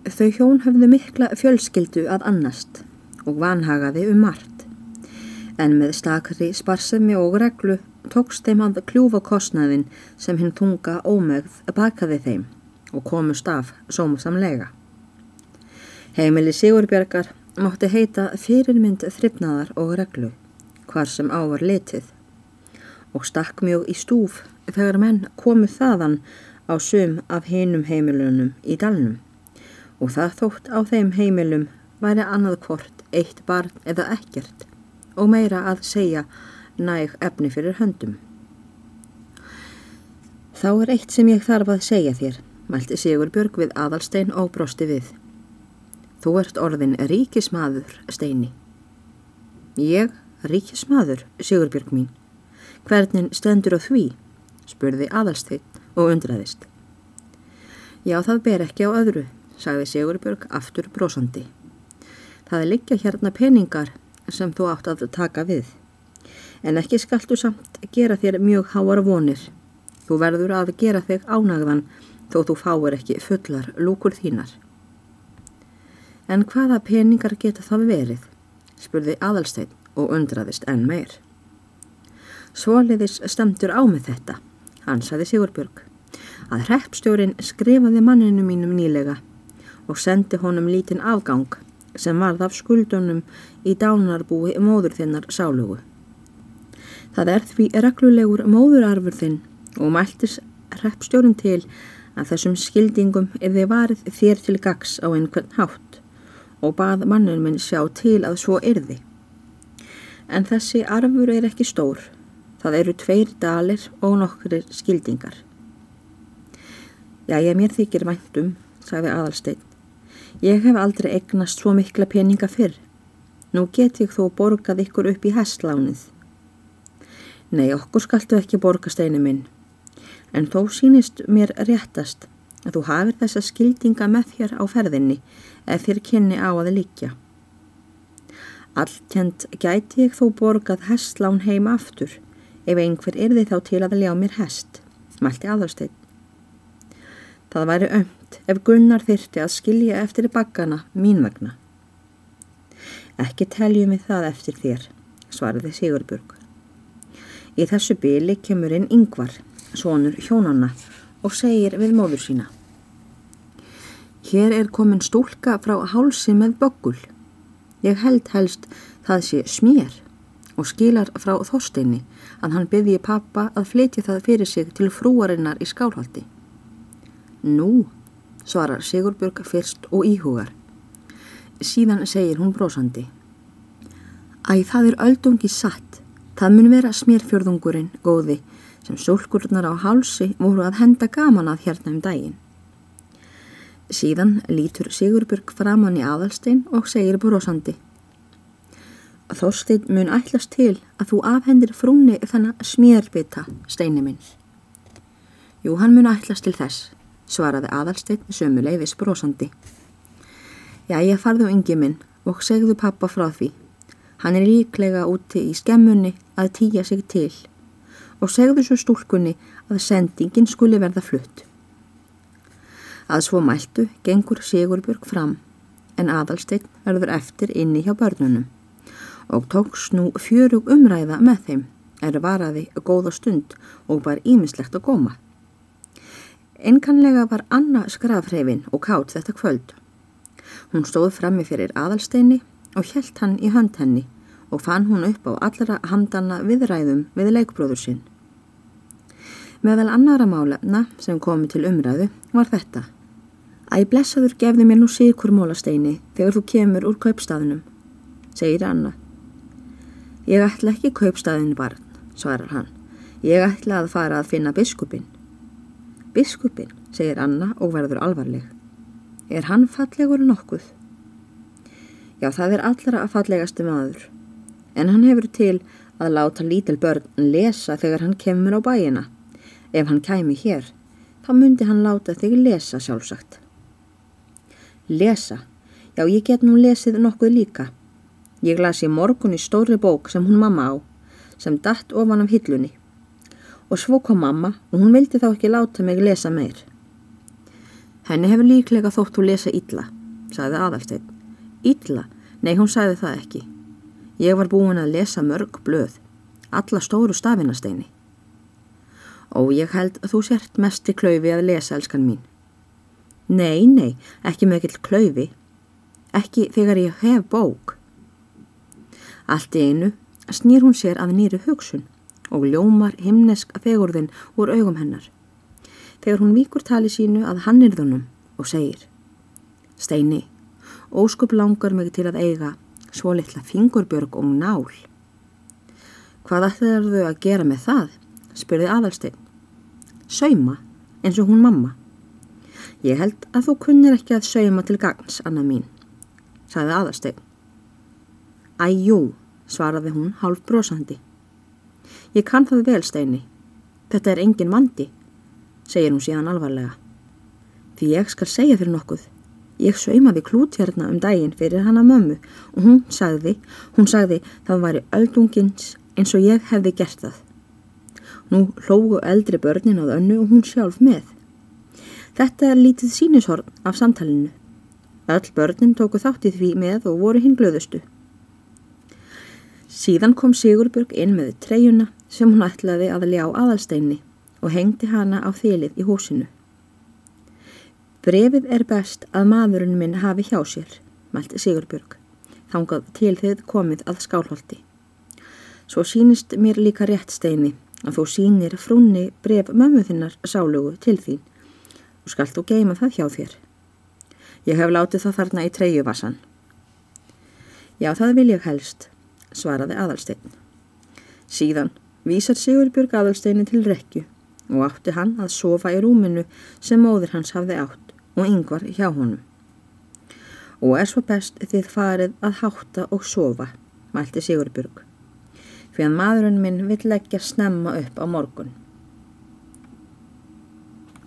Þau hjón höfðu mikla fjölskyldu að annast og vanhagaði um margt. En með stakri sparsemi og reglu tókst þeim að kljúfa kostnaðin sem hinn tunga ómegð bakaði þeim og komust af sómusamlega. Heimili Sigurbjörgar mátti heita fyrirmynd þryfnaðar og reglu, hvar sem ávar litið og stakk mjög í stúf þegar menn komið þaðan á sum af hinum heimilunum í dalnum og það þótt á þeim heimilum væri annað hvort eitt barn eða ekkert og meira að segja næg efni fyrir höndum. Þá er eitt sem ég þarf að segja þér, mælti Sigur Björg við aðalstein og brosti við. Þú ert orðin ríkismadur, steini. Ég, ríkismadur, Sigur Björg mín. Hvernig stendur á því? spurði aðalstein og undraðist. Já, það ber ekki á öðru, sagði Sigurbjörg aftur brosandi. Það er liggja hérna peningar sem þú átt að taka við. En ekki skaltu samt gera þér mjög háar vonir. Þú verður að gera þig ánagðan þó þú fáir ekki fullar lúkur þínar. En hvaða peningar geta það verið? spurði aðalstein og undraðist enn meir. Svoliðis stemtur á með þetta, hansaði Sigurbjörg, að hreppstjórin skrifaði manninu mínum nýlega og sendi honum lítinn afgang sem varð af skuldunum í dánarbúi móður þinnar sálugu. Það er því reglulegur móðurarfur þinn og mæltis hreppstjórin til að þessum skildingum þið varið þér til gags á einhvern hátt og bað mannum minn sjá til að svo yrði. En þessi arfur er ekki stór. Það eru tveir dalir og nokkri skildingar. Já, ég mér þykir væntum, sagði aðalsteinn. Ég hef aldrei egnast svo mikla peninga fyrr. Nú get ég þó borgað ykkur upp í hestlánið. Nei, okkur skaltu ekki borga steinu minn. En þó sínist mér réttast að þú hafir þessa skildinga með þér á ferðinni ef þér kynni á að líkja. Alltjent gæti ég þó borgað hestlán heima aftur ef einhver yrði þá til að ljá mér hest, mælti aðalsteinn. Það væri ömt ef Gunnar þyrti að skilja eftir bakkana mín vegna. Ekki teljum við það eftir þér, svariði Sigurbjörg. Í þessu byli kemur inn yngvar, sonur hjónanna, og segir við móður sína. Hér er komin stúlka frá hálsi með böggul. Ég held helst það sé smér og skilar frá þósteinni að hann byrði pappa að flytja það fyrir sig til frúarinnar í skálhaldi. Nú, svarar Sigurbjörg fyrst og íhugar. Síðan segir hún brosandi. Æ, það er öldungi satt. Það mun vera smérfjörðungurinn, góði, sem sólkurnar á hálsi voru að henda gaman að hérna um daginn. Síðan lítur Sigurbjörg framann í aðalstein og segir brosandi. Þorstein mun ætlast til að þú afhendir frúnni þannig smérbita, steini minn. Jú, hann mun ætlast til þess svaraði aðalsteinn sömu leiðis brosandi. Ég farðu yngi minn og segðu pappa frá því. Hann er líklega úti í skemmunni að týja sig til og segðu svo stúlkunni að sendingin skuli verða flutt. Að svo mæltu gengur Sigurbjörg fram en aðalsteinn verður eftir inni hjá börnunum og tóks nú fjörug umræða með þeim er varaði góða stund og var ímislegt að góma. Enkanlega var Anna skrafhreyfin og kátt þetta kvöld. Hún stóð frammi fyrir aðalsteini og hjælt hann í hönd henni og fann hún upp á allra handana viðræðum við leikbróður sinn. Meðal annara málefna sem komi til umræðu var þetta. Æ, blessaður gefði mér nú síkur mólasteini þegar þú kemur úr kaupstaðinum, segir Anna. Ég ætla ekki kaupstaðinu barn, svarar hann. Ég ætla að fara að finna biskupin. Biskupin, segir Anna og verður alvarleg. Er hann fallegur nokkuð? Já, það er allra að fallegasti maður. En hann hefur til að láta lítil börn lesa þegar hann kemur á bæina. Ef hann kæmi hér, þá myndi hann láta þig lesa sjálfsagt. Lesa? Já, ég get nú lesið nokkuð líka. Ég lasi morgun í stóri bók sem hún mamma á, sem datt ofan af hillunni og svo kom mamma og hún vildi þá ekki láta mig lesa meir. Henni hefur líklega þótt þú lesa illa, sagði aðalsteinn. Illa? Nei, hún sagði það ekki. Ég var búin að lesa mörg blöð, alla stóru stafinasteini. Og ég held þú sért mest í klaufi að lesa, elskan mín. Nei, nei, ekki með ekkert klaufi. Ekki þegar ég hef bók. Allt í einu snýr hún sér að nýri hugsun og ljómar himnesk fegurðin úr augum hennar. Þegar hún víkur tali sínu að hannirðunum og segir Steini, óskup langar mig til að eiga svo litla fingurbjörg og nál. Hvað ætlaður þau að gera með það? spurði aðalstein. Sauma, eins og hún mamma. Ég held að þú kunnir ekki að sauma til gagns, Anna mín, sagði aðalstein. Æjú, svaraði hún hálf brosandi. Ég kann það vel, Steini. Þetta er engin vandi, segir hún síðan alvarlega. Því ég skal segja fyrir nokkuð. Ég saumaði klút hérna um daginn fyrir hana mömmu og hún sagði, hún sagði það væri öldungins eins og ég hefði gert það. Nú hlógu eldri börnin á önnu og hún sjálf með. Þetta er lítið sínishorn af samtalinu. Öll börnin tóku þáttið því með og voru hinn glöðustu. Síðan kom Sigurbjörg inn með treyjuna sem hún ætlaði að ljá aðalsteinni og hengdi hana á þilið í húsinu. Brefið er best að maðurinn minn hafi hjá sér, mælti Sigurbjörg, þangað til þið komið að skálholti. Svo sínist mér líka rétt steini að þú sínir frúnni bref mömmu þinnar sálugu til þín og skallt þú geima það hjá þér. Ég hef látið það þarna í treyjuvassan. Já, það vil ég helst, svaraði aðalstein. Síðan vísar Sigurbjörg aðalsteini til rekju og átti hann að sofa í rúminu sem móður hans hafði átt og yngvar hjá honum. Og er svo best þið farið að hátta og sofa, mælti Sigurbjörg, fyrir að maðurinn minn vill leggja snemma upp á morgun.